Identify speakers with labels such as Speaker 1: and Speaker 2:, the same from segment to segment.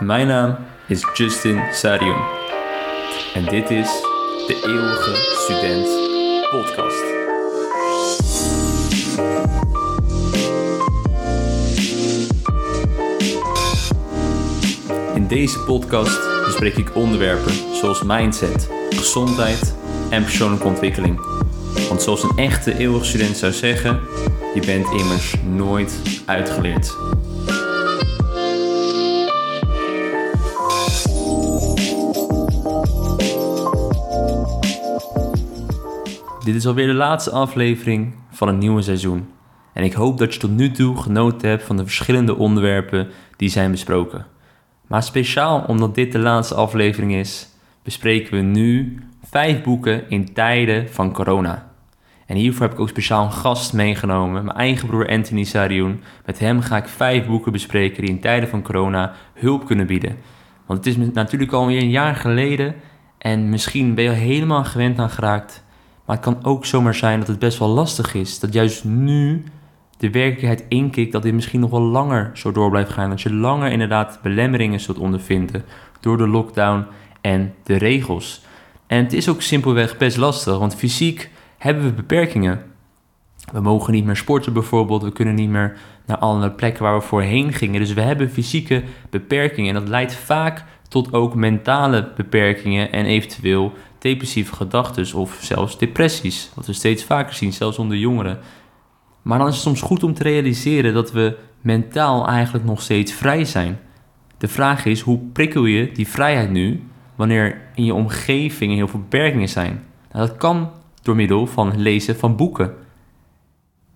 Speaker 1: Mijn naam is Justin Sarion. En dit is de Eeuwige Student Podcast. In deze podcast bespreek ik onderwerpen zoals mindset, gezondheid en persoonlijke ontwikkeling. Want zoals een echte eeuwige student zou zeggen, je bent immers nooit uitgeleerd. Dit is alweer de laatste aflevering van een nieuwe seizoen. En ik hoop dat je tot nu toe genoten hebt van de verschillende onderwerpen die zijn besproken. Maar speciaal omdat dit de laatste aflevering is, bespreken we nu vijf boeken in tijden van corona. En hiervoor heb ik ook speciaal een gast meegenomen, mijn eigen broer Anthony Sarioen. Met hem ga ik vijf boeken bespreken die in tijden van corona hulp kunnen bieden. Want het is natuurlijk alweer een jaar geleden en misschien ben je al helemaal gewend aan geraakt. Maar het kan ook zomaar zijn dat het best wel lastig is. Dat juist nu de werkelijkheid inkikt dat dit misschien nog wel langer zo door blijft gaan. Dat je langer inderdaad belemmeringen zult ondervinden door de lockdown en de regels. En het is ook simpelweg best lastig, want fysiek hebben we beperkingen. We mogen niet meer sporten bijvoorbeeld, we kunnen niet meer naar alle plekken waar we voorheen gingen. Dus we hebben fysieke beperkingen en dat leidt vaak tot ook mentale beperkingen en eventueel depressieve gedachten of zelfs depressies. Wat we steeds vaker zien, zelfs onder jongeren. Maar dan is het soms goed om te realiseren dat we mentaal eigenlijk nog steeds vrij zijn. De vraag is, hoe prikkel je die vrijheid nu wanneer in je omgeving heel veel beperkingen zijn? Nou, dat kan door middel van het lezen van boeken.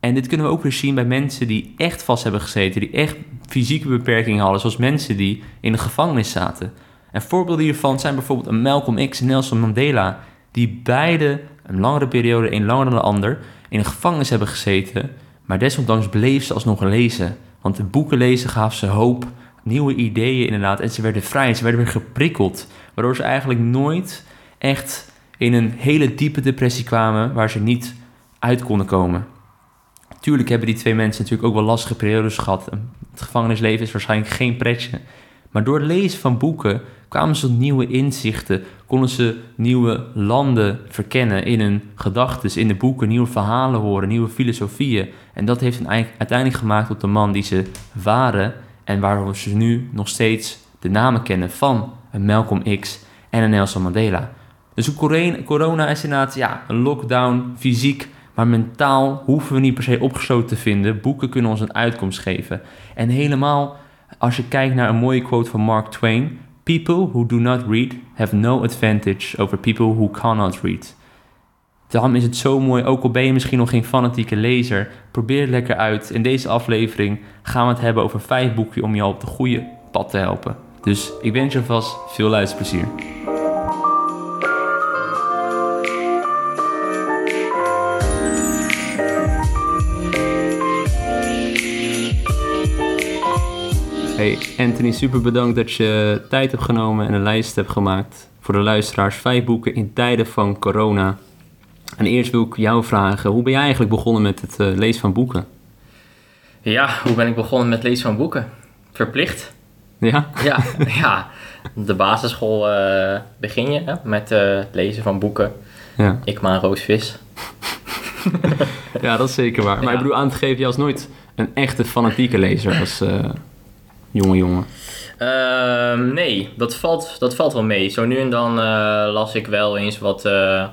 Speaker 1: En dit kunnen we ook weer zien bij mensen die echt vast hebben gezeten, die echt fysieke beperkingen hadden, zoals mensen die in de gevangenis zaten. En voorbeelden hiervan zijn bijvoorbeeld een Malcolm X en Nelson Mandela, die beide een langere periode, een langer dan de ander, in een gevangenis hebben gezeten, maar desondanks bleef ze alsnog lezen. Want de boeken lezen gaf ze hoop, nieuwe ideeën inderdaad, en ze werden vrij, ze werden weer geprikkeld, waardoor ze eigenlijk nooit echt in een hele diepe depressie kwamen waar ze niet uit konden komen. Tuurlijk hebben die twee mensen natuurlijk ook wel lastige periodes gehad. Het gevangenisleven is waarschijnlijk geen pretje. Maar door het lezen van boeken kwamen ze tot nieuwe inzichten, konden ze nieuwe landen verkennen in hun gedachten, in de boeken, nieuwe verhalen horen, nieuwe filosofieën. En dat heeft uiteindelijk gemaakt tot de man die ze waren en waarom ze nu nog steeds de namen kennen van een Malcolm X en een Nelson Mandela. Dus corona is inderdaad ja, een lockdown, fysiek, maar mentaal hoeven we niet per se opgesloten te vinden. Boeken kunnen ons een uitkomst geven. En helemaal als je kijkt naar een mooie quote van Mark Twain: People who do not read have no advantage over people who cannot read. Daarom is het zo mooi, ook al ben je misschien nog geen fanatieke lezer, probeer het lekker uit. In deze aflevering gaan we het hebben over vijf boeken om je op de goede pad te helpen. Dus ik wens je vast veel luisterplezier. Hey Anthony, super bedankt dat je tijd hebt genomen en een lijst hebt gemaakt voor de luisteraars. Vijf boeken in tijden van corona. En eerst wil ik jou vragen, hoe ben jij eigenlijk begonnen met het uh, lezen van boeken?
Speaker 2: Ja, hoe ben ik begonnen met het lezen van boeken? Verplicht.
Speaker 1: Ja?
Speaker 2: Ja, ja. de basisschool uh, begin je hè, met uh, het lezen van boeken. Ja. Ik maar Roos Vis.
Speaker 1: ja, dat is zeker waar. Maar ik bedoel aan te geven, je was nooit een echte fanatieke lezer als jonge jongen?
Speaker 2: Uh, nee, dat valt, dat valt wel mee. Zo nu en dan uh, las ik wel eens wat, uh,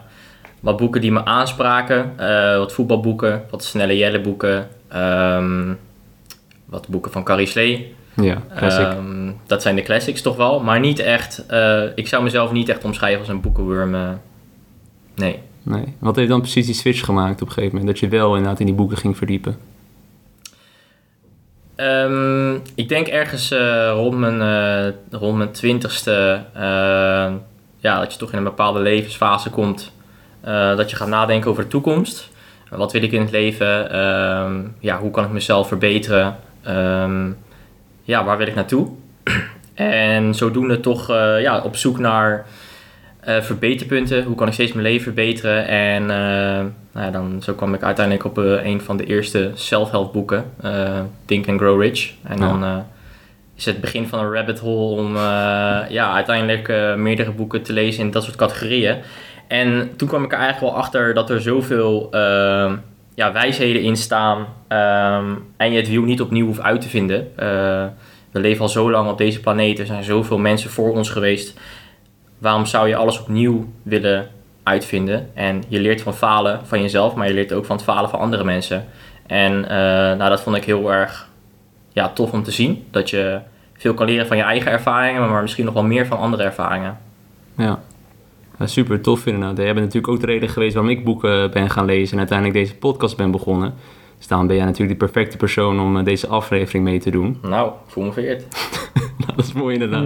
Speaker 2: wat boeken die me aanspraken. Uh, wat voetbalboeken, wat snelle jelle boeken. Um, wat boeken van Carrie Slee.
Speaker 1: Ja. Um,
Speaker 2: dat zijn de classics toch wel. Maar niet echt, ik zou mezelf niet echt omschrijven als een boekenworm. nee.
Speaker 1: Nee. Wat heeft dan precies die switch gemaakt op een gegeven moment? Dat je wel inderdaad in die boeken ging verdiepen?
Speaker 2: Um, ik denk ergens uh, rond, mijn, uh, rond mijn twintigste, uh, ja, dat je toch in een bepaalde levensfase komt, dat je gaat nadenken over de toekomst. Wat wil ik in het leven? Um, ja, hoe kan ik mezelf verbeteren? Um, ja, waar wil ik naartoe? en zodoende toch ja, op zoek naar verbeterpunten. Hoe kan ik steeds mijn leven verbeteren? En nou ja, dan, zo kwam ik uiteindelijk op uh, een van de eerste self-help boeken, Think and Grow Rich. En dan is het begin van een rabbit hole om eh, ja, uiteindelijk eh, meerdere boeken te lezen in dat soort categorieën. En toen kwam ik er eigenlijk wel achter dat er zoveel ehm, ja, wijsheden in staan ehm, en je het wiel niet opnieuw hoeft uit te vinden. Eh, we leven al zo lang op deze planeet, er zijn zoveel mensen voor ons geweest. Waarom zou je alles opnieuw willen uitvinden? En je leert van falen van jezelf, maar je leert ook van het falen van andere mensen. En eh, nou, dat vond ik heel erg ja, tof om te zien. Dat je veel kan leren van je eigen ervaringen, maar misschien nog wel meer van andere ervaringen.
Speaker 1: Ja. Ja, super tof inderdaad. Jij bent natuurlijk ook de reden geweest waarom ik boeken ben gaan lezen en uiteindelijk deze podcast ben begonnen. Dus daarom ben jij natuurlijk de perfecte persoon om eh, deze aflevering mee te doen.
Speaker 2: Nou, ik voel me vereerd.
Speaker 1: Nou, dat is mooi inderdaad.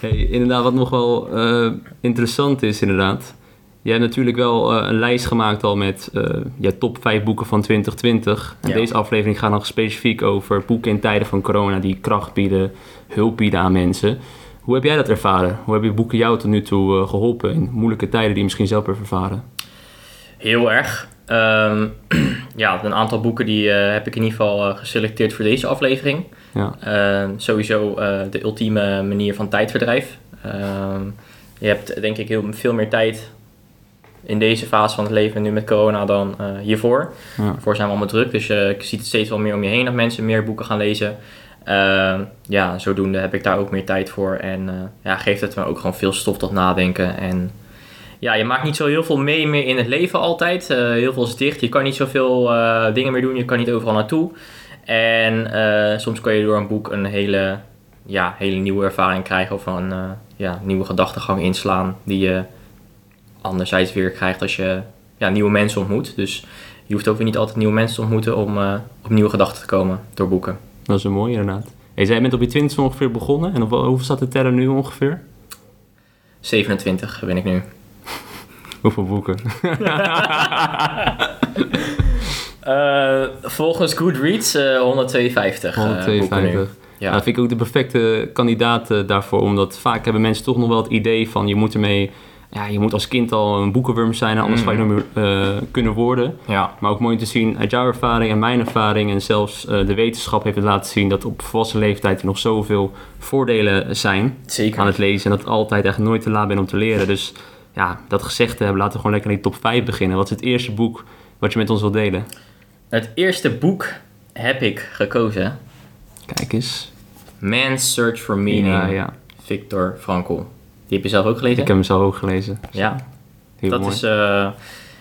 Speaker 1: Hey, inderdaad, wat nog wel eh, interessant is inderdaad. Jij hebt natuurlijk wel eh, een lijst gemaakt al met eh je top 5 boeken van 2020. En
Speaker 2: Ja.
Speaker 1: deze aflevering gaat nog specifiek over boeken in tijden van corona die kracht bieden, hulp bieden aan mensen. Hoe heb jij dat ervaren? Hoe hebben boeken jou tot nu toe eh, geholpen in moeilijke tijden die je misschien zelf hebt ervaren?
Speaker 2: Heel erg. Ehm, ja, een aantal boeken die heb ik in ieder geval geselecteerd voor deze aflevering.
Speaker 1: Ja,
Speaker 2: Ehm, sowieso eh, de ultieme manier van tijdverdrijf. Ehm, je hebt denk ik heel veel meer tijd in deze fase van het leven nu met corona dan eh, hiervoor.
Speaker 1: ja.
Speaker 2: Zijn we allemaal druk, dus je ziet het steeds wel meer om je heen dat mensen meer boeken gaan lezen. Ehm, ja, zodoende heb ik daar ook meer tijd voor en eh, ja, geeft het me ook gewoon veel stof tot nadenken. En ja, je maakt niet zo heel veel mee meer in het leven altijd. Heel veel is dicht, je kan niet zoveel dingen meer doen, je kan niet overal naartoe. En eh, soms kan je door een boek een hele, ja, hele nieuwe ervaring krijgen of een eh, ja, nieuwe gedachtegang inslaan die je anderzijds weer krijgt als je ja, nieuwe mensen ontmoet. Dus je hoeft ook weer niet altijd nieuwe mensen te ontmoeten om eh, op nieuwe gedachten te komen door boeken.
Speaker 1: Dat is een mooie inderdaad. Hey, jij bent op je 20 ongeveer begonnen en op hoeveel staat de teller nu ongeveer?
Speaker 2: 27 ben ik nu.
Speaker 1: Hoeveel boeken?
Speaker 2: Eh, volgens Goodreads eh 152. eh, boeken nu.
Speaker 1: 152. Ja.
Speaker 2: Ja.
Speaker 1: dat vind ik ook de perfecte kandidaat eh, daarvoor. Omdat vaak hebben mensen toch nog wel het idee van je moet ermee. Ja, je moet als kind al een boekenworm zijn, anders
Speaker 2: Mhm.
Speaker 1: ga je nooit meer eh, kunnen worden.
Speaker 2: ja.
Speaker 1: Maar ook mooi te zien uit jouw ervaring en mijn ervaring. En zelfs eh, de wetenschap heeft het laten zien dat op volwassen leeftijd er nog zoveel voordelen zijn
Speaker 2: Zeker.
Speaker 1: aan het lezen. En dat het altijd echt nooit te laat bent om te leren. Dus ja, dat gezegd te hebben, laten we gewoon lekker in die top 5 beginnen. Wat is het eerste boek wat je met ons wilt delen?
Speaker 2: Het eerste boek heb ik gekozen.
Speaker 1: Kijk eens.
Speaker 2: Man's Search for Meaning.
Speaker 1: Ja, ja.
Speaker 2: Victor Frankl. Die heb je zelf ook gelezen?
Speaker 1: Ik heb hem zelf ook gelezen.
Speaker 2: Ja,
Speaker 1: Heel
Speaker 2: dat
Speaker 1: mooi.
Speaker 2: is uh,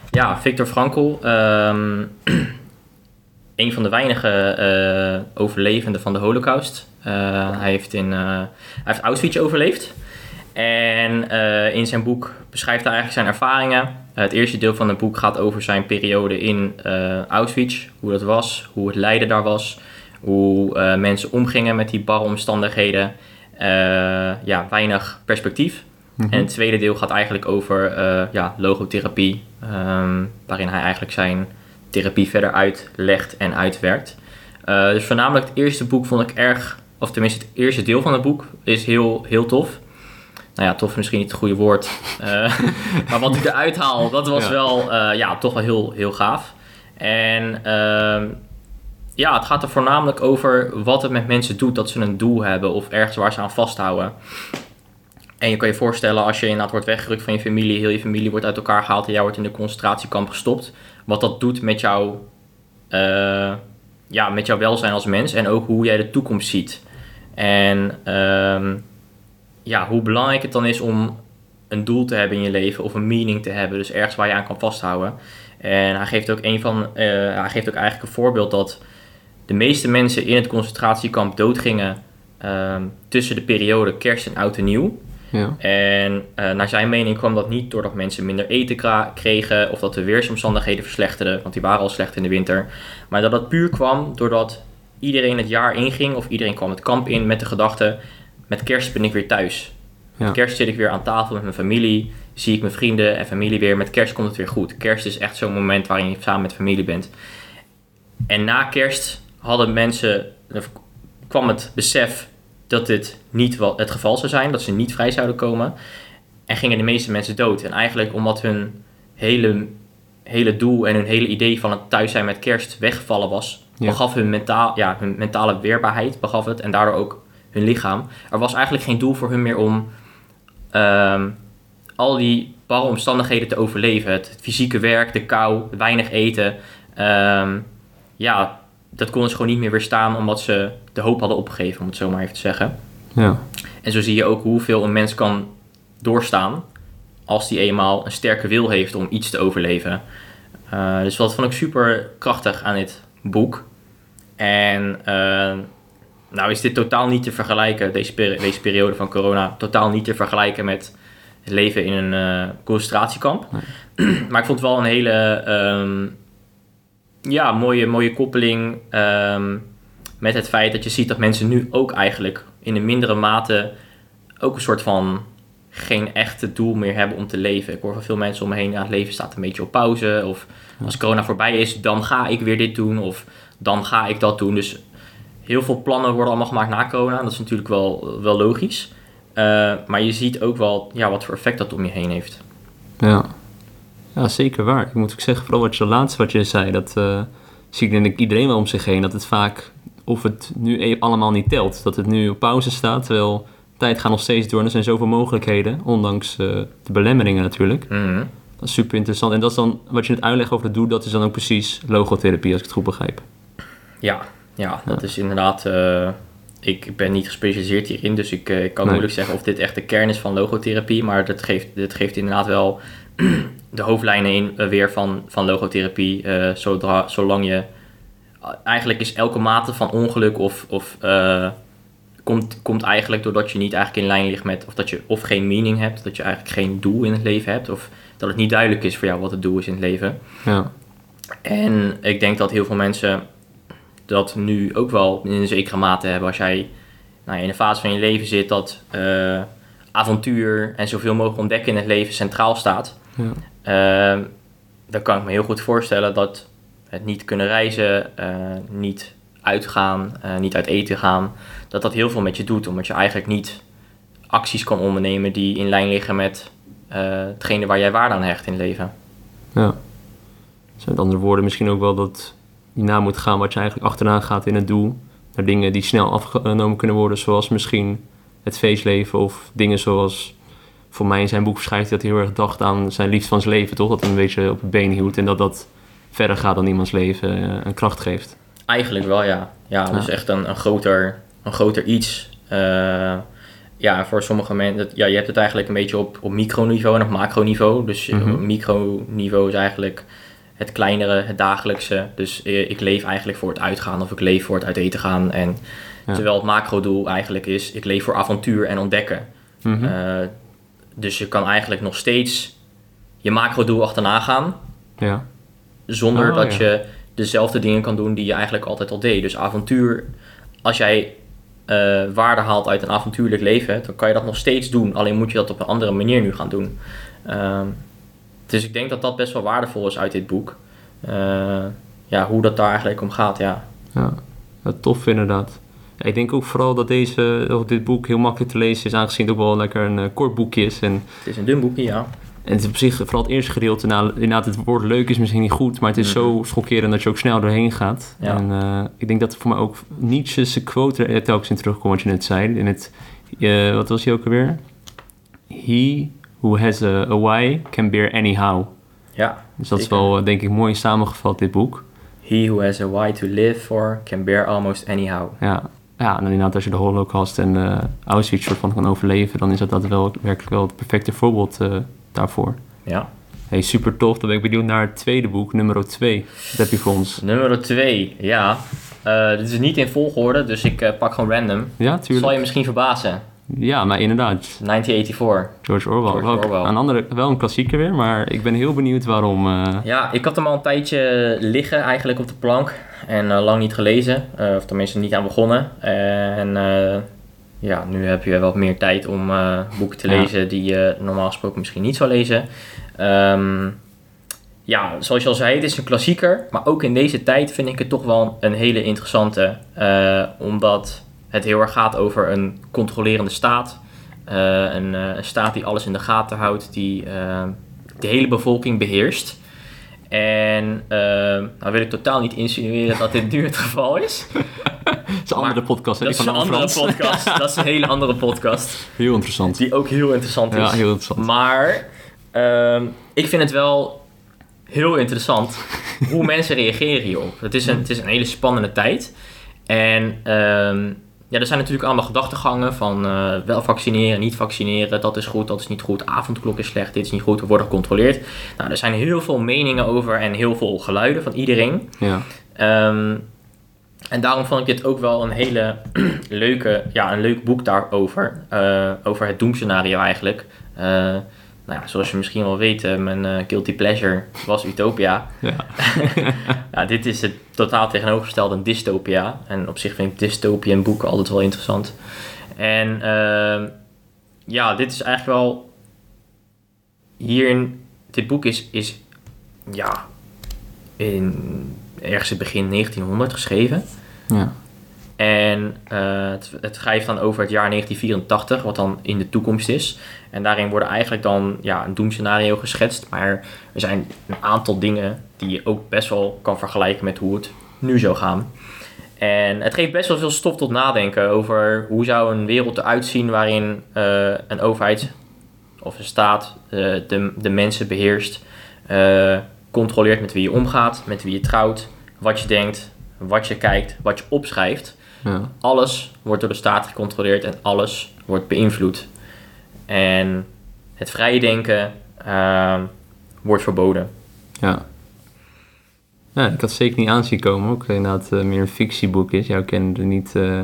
Speaker 2: ja, Victor Frankl. ehm, een van de weinige uh, overlevenden van de Holocaust. Uh, hij, heeft in, hij heeft Auschwitz overleefd. En in zijn boek beschrijft hij eigenlijk zijn ervaringen. Het eerste deel van het boek gaat over zijn periode in Auschwitz. Hoe dat was, hoe het lijden daar was. Hoe uh, mensen omgingen met die barre omstandigheden. Uh, ja, weinig perspectief. Mm-hmm. En het tweede deel gaat eigenlijk over uh, ja, logotherapie. Um, waarin hij eigenlijk zijn therapie verder uitlegt en uitwerkt. Uh, dus voornamelijk het eerste boek vond ik erg... Of tenminste het eerste deel van het boek is heel, heel tof. Nou ja, tof is misschien niet het goede woord. Uh, maar wat ik eruit haal, dat was ja. wel ja, toch wel heel, heel gaaf. En ja, het gaat er voornamelijk over wat het met mensen doet dat ze een doel hebben of ergens waar ze aan vasthouden. En je kan je voorstellen als je inderdaad wordt weggerukt van je familie, heel je familie wordt uit elkaar gehaald en jij wordt in de concentratiekamp gestopt. Wat dat doet met, jou, uh, ja, met jouw welzijn als mens en ook hoe jij de toekomst ziet. En uh, ja, hoe belangrijk het dan is om een doel te hebben in je leven of een meaning te hebben. Dus ergens waar je aan kan vasthouden. En hij geeft ook, een van, uh, hij geeft ook eigenlijk een voorbeeld dat de meeste mensen in het concentratiekamp doodgingen uh, tussen de periode kerst en oud en nieuw.
Speaker 1: Ja.
Speaker 2: En uh, naar zijn mening kwam dat niet doordat mensen minder eten kregen of dat de weersomstandigheden verslechterden, want die waren al slecht in de winter. Maar dat dat puur kwam doordat iedereen het jaar inging of iedereen kwam het kamp in met de gedachte: met kerst ben ik weer thuis.
Speaker 1: Ja.
Speaker 2: Met kerst zit ik weer aan tafel met mijn familie, zie ik mijn vrienden en familie weer. Met kerst komt het weer goed. Kerst is echt zo'n moment waarin je samen met familie bent. En na kerst hadden mensen, kwam het besef dat dit niet het geval zou zijn, dat ze niet vrij zouden komen. En gingen de meeste mensen dood. En eigenlijk omdat hun hele, hele doel en hun hele idee van het thuis zijn met kerst weggevallen was,
Speaker 1: Ja.
Speaker 2: begaf hun, mentaal, ja, hun mentale weerbaarheid, begaf het. En daardoor ook hun lichaam. Er was eigenlijk geen doel voor hun meer om ehm, al die barre omstandigheden te overleven. Het, het fysieke werk, de kou, weinig eten. Ehm, ja, dat konden ze gewoon niet meer weerstaan omdat ze de hoop hadden opgegeven, om het zo maar even te zeggen.
Speaker 1: Ja.
Speaker 2: En zo zie je ook hoeveel een mens kan doorstaan als die eenmaal een sterke wil heeft om iets te overleven. Uh, dus dat vond ik super krachtig aan dit boek. En uh, nou is dit totaal niet te vergelijken, deze, peri deze periode van corona, totaal niet te vergelijken met het leven in een uh, concentratiekamp. Nee. maar ik vond het wel een hele um, ja, mooie, mooie koppeling um, met het feit dat je ziet dat mensen nu ook eigenlijk in een mindere mate ook een soort van geen echte doel meer hebben om te leven. Ik hoor van veel mensen om me heen, ja, het leven staat een beetje op pauze. Of als corona voorbij is, dan ga ik weer dit doen. Of dan ga ik dat doen. Dus heel veel plannen worden allemaal gemaakt na corona. Dat is natuurlijk wel, wel logisch. Uh, maar je ziet ook wel ja, wat voor effect dat om je heen heeft.
Speaker 1: Ja. ja, zeker waar. Ik moet ook zeggen, vooral wat je laatste wat je zei, dat uh, zie ik denk ik iedereen wel om zich heen. Dat het vaak, of het nu e-, allemaal niet telt. Dat het nu op pauze staat, terwijl tijd gaat nog steeds door en er zijn zoveel mogelijkheden, ondanks uh, de belemmeringen natuurlijk.
Speaker 2: Mm -hmm.
Speaker 1: Dat is super interessant. En dat is dan, wat je net uitlegt over het doel, dat is dan ook precies logotherapie, als ik het goed begrijp.
Speaker 2: Ja, ja dat is inderdaad... Uh, ik ben niet gespecialiseerd hierin, dus ik, uh, ik kan nee. moeilijk zeggen of dit echt de kern is van logotherapie. Maar dat geeft, dit geeft inderdaad wel de hoofdlijnen in uh, weer van, van logotherapie. zodra, zolang je... Eigenlijk is elke mate van ongeluk of... of komt, komt eigenlijk doordat je niet eigenlijk in lijn ligt met... of dat je of geen meaning hebt, dat je eigenlijk geen doel in het leven hebt... of dat het niet duidelijk is voor jou wat het doel is in het leven.
Speaker 1: Ja.
Speaker 2: En ik denk dat heel veel mensen dat nu ook wel in een zekere mate hebben. Als jij nou, in een fase van je leven zit dat uh, avontuur en zoveel mogelijk ontdekken in het leven centraal staat.
Speaker 1: Ja.
Speaker 2: Uh, dan kan ik me heel goed voorstellen dat het niet kunnen reizen, uh, niet uitgaan, uh, niet uit eten gaan, dat dat heel veel met je doet. Omdat je eigenlijk niet acties kan ondernemen die in lijn liggen met hetgene waar jij waarde aan hecht in het leven.
Speaker 1: Ja. Dus met andere woorden misschien ook wel dat je na moet gaan wat je eigenlijk achteraan gaat in het doel. Naar dingen die snel afgenomen kunnen worden, zoals misschien het feestleven of dingen zoals... Voor mij in zijn boek schrijft hij dat hij heel erg dacht aan zijn liefde van zijn leven, toch? Dat hij een beetje op het been hield en dat dat verder gaat dan iemands leven uh, een kracht geeft.
Speaker 2: Eigenlijk wel, ja. Ja, dus ja. echt een, een, groter, een groter iets. Uh, ja, voor sommige mensen, ja, je hebt het eigenlijk een beetje op, op microniveau en op macroniveau. Dus mm -hmm. op microniveau is eigenlijk het kleinere, het dagelijkse. Dus ik leef eigenlijk voor het uitgaan of ik leef voor het uit eten gaan. En ja. terwijl het macrodoel eigenlijk is, ik leef voor avontuur en ontdekken.
Speaker 1: Mm -hmm.
Speaker 2: uh, dus je kan eigenlijk nog steeds je macrodoel achterna gaan.
Speaker 1: Ja.
Speaker 2: Zonder
Speaker 1: Oh,
Speaker 2: dat
Speaker 1: ja.
Speaker 2: je dezelfde dingen kan doen die je eigenlijk altijd al deed. Dus avontuur, als jij uh, waarde haalt uit een avontuurlijk leven, dan kan je dat nog steeds doen. Alleen moet je dat op een andere manier nu gaan doen. Uh, dus ik denk dat dat best wel waardevol is uit dit boek. Uh, ja, hoe dat daar eigenlijk om gaat, ja.
Speaker 1: Ja, tof inderdaad. Ja, ik denk ook vooral dat deze, of dit boek heel makkelijk te lezen is, aangezien het ook wel lekker een uh, kort boekje is. En,
Speaker 2: het is een dun boekje, ja.
Speaker 1: En het is op zich, vooral het eerste gedeelte, nou, inderdaad, het woord leuk is misschien niet goed, maar het is mm -hmm. zo schokkerend dat je ook snel doorheen gaat.
Speaker 2: Ja.
Speaker 1: En uh, ik denk dat voor mij ook Nietzsche's quote er telkens in terugkomt, wat je net zei. In het, wat was hij ook alweer? He who has a, a why can bear anyhow.
Speaker 2: Ja.
Speaker 1: Dus dat zeker. is wel, denk ik, mooi samengevat, dit boek.
Speaker 2: He who has a why to live for can bear almost anyhow.
Speaker 1: Ja, ja en inderdaad, als je de holocaust en uh, Auschwitz soort van kan overleven, dan is dat, dat wel werkelijk wel het perfecte voorbeeld uh, daarvoor.
Speaker 2: Ja.
Speaker 1: Hey, super tof. Dan ben ik benieuwd naar het tweede boek, nummer 2. Wat heb je voor ons?
Speaker 2: Nummer 2, ja. Uh, dit is niet in volgorde, dus ik uh, pak gewoon random.
Speaker 1: Ja, tuurlijk.
Speaker 2: Zal je misschien verbazen?
Speaker 1: Ja, maar inderdaad.
Speaker 2: 1984.
Speaker 1: George Orwell.
Speaker 2: George Orwell.
Speaker 1: Een andere, wel een klassieker weer, maar ik ben heel benieuwd waarom. Uh...
Speaker 2: Ja, ik had hem al een tijdje liggen eigenlijk op de plank. En uh, lang niet gelezen. Uh, of tenminste niet aan begonnen. en ja, nu heb je wat meer tijd om boeken te lezen ja. die je normaal gesproken misschien niet zou lezen. Um, ja, zoals je al zei, het is een klassieker. Maar ook in deze tijd vind ik het toch wel een hele interessante. omdat het heel erg gaat over een controlerende staat. Een, uh, een, staat die alles in de gaten houdt, die uh, de hele bevolking beheerst. En nou wil ik totaal niet insinueren dat dit nu het geval is.
Speaker 1: dat is een andere podcast.
Speaker 2: Dat is een andere podcast. dat is een hele andere podcast.
Speaker 1: Heel interessant.
Speaker 2: Die ook heel interessant is.
Speaker 1: Ja, heel interessant.
Speaker 2: Maar uh, ik vind het wel heel interessant hoe mensen reageren hierop. Het is een, het is een hele spannende tijd. En uh, ja, er zijn natuurlijk allemaal gedachtegangen van uh, wel vaccineren, niet vaccineren, dat is goed, dat is niet goed, avondklok is slecht, dit is niet goed, we worden gecontroleerd. Nou, er zijn heel veel meningen over en heel veel geluiden van iedereen.
Speaker 1: Ja.
Speaker 2: Um, en daarom vond ik dit ook wel een hele leuke, ja, een leuk boek daarover, uh, over het doemscenario eigenlijk. Uh, nou ja, zoals je misschien wel weet, mijn uh, guilty pleasure was Utopia.
Speaker 1: Ja.
Speaker 2: ja, dit is het totaal tegenovergestelde een dystopia. En op zich vind ik dystopia en boeken altijd wel interessant. En uh, ja, dit is eigenlijk wel... Hierin, dit boek is, is ja, in ergens in begin 1900 geschreven.
Speaker 1: Ja.
Speaker 2: En uh, het, het schrijft dan over het jaar 1984, wat dan in de toekomst is. En daarin worden eigenlijk dan ja, een doemscenario geschetst. Maar er zijn een aantal dingen die je ook best wel kan vergelijken met hoe het nu zou gaan. En het geeft best wel veel stof tot nadenken over hoe zou een wereld eruit zien waarin uh, een overheid of een staat uh, de, de mensen beheerst, controleert met wie je omgaat, met wie je trouwt, wat je denkt, wat je kijkt, wat je opschrijft.
Speaker 1: Ja.
Speaker 2: Alles wordt door de staat gecontroleerd en alles wordt beïnvloed. En het vrije denken uh, wordt verboden.
Speaker 1: Ja. Ja, ik had zeker niet aanzien komen. Ook inderdaad uh, meer een fictieboek is. Jou kende niet... Uh,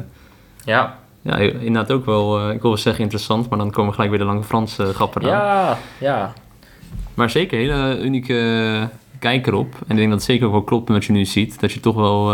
Speaker 2: ja.
Speaker 1: Ja, inderdaad ook wel, uh, ik wil wel zeggen interessant, maar dan komen gelijk weer de lange Franse grappen aan.
Speaker 2: Ja, ja.
Speaker 1: Maar zeker, een hele unieke kijk erop. En ik denk dat het zeker ook wel klopt met wat je nu ziet. Dat je toch wel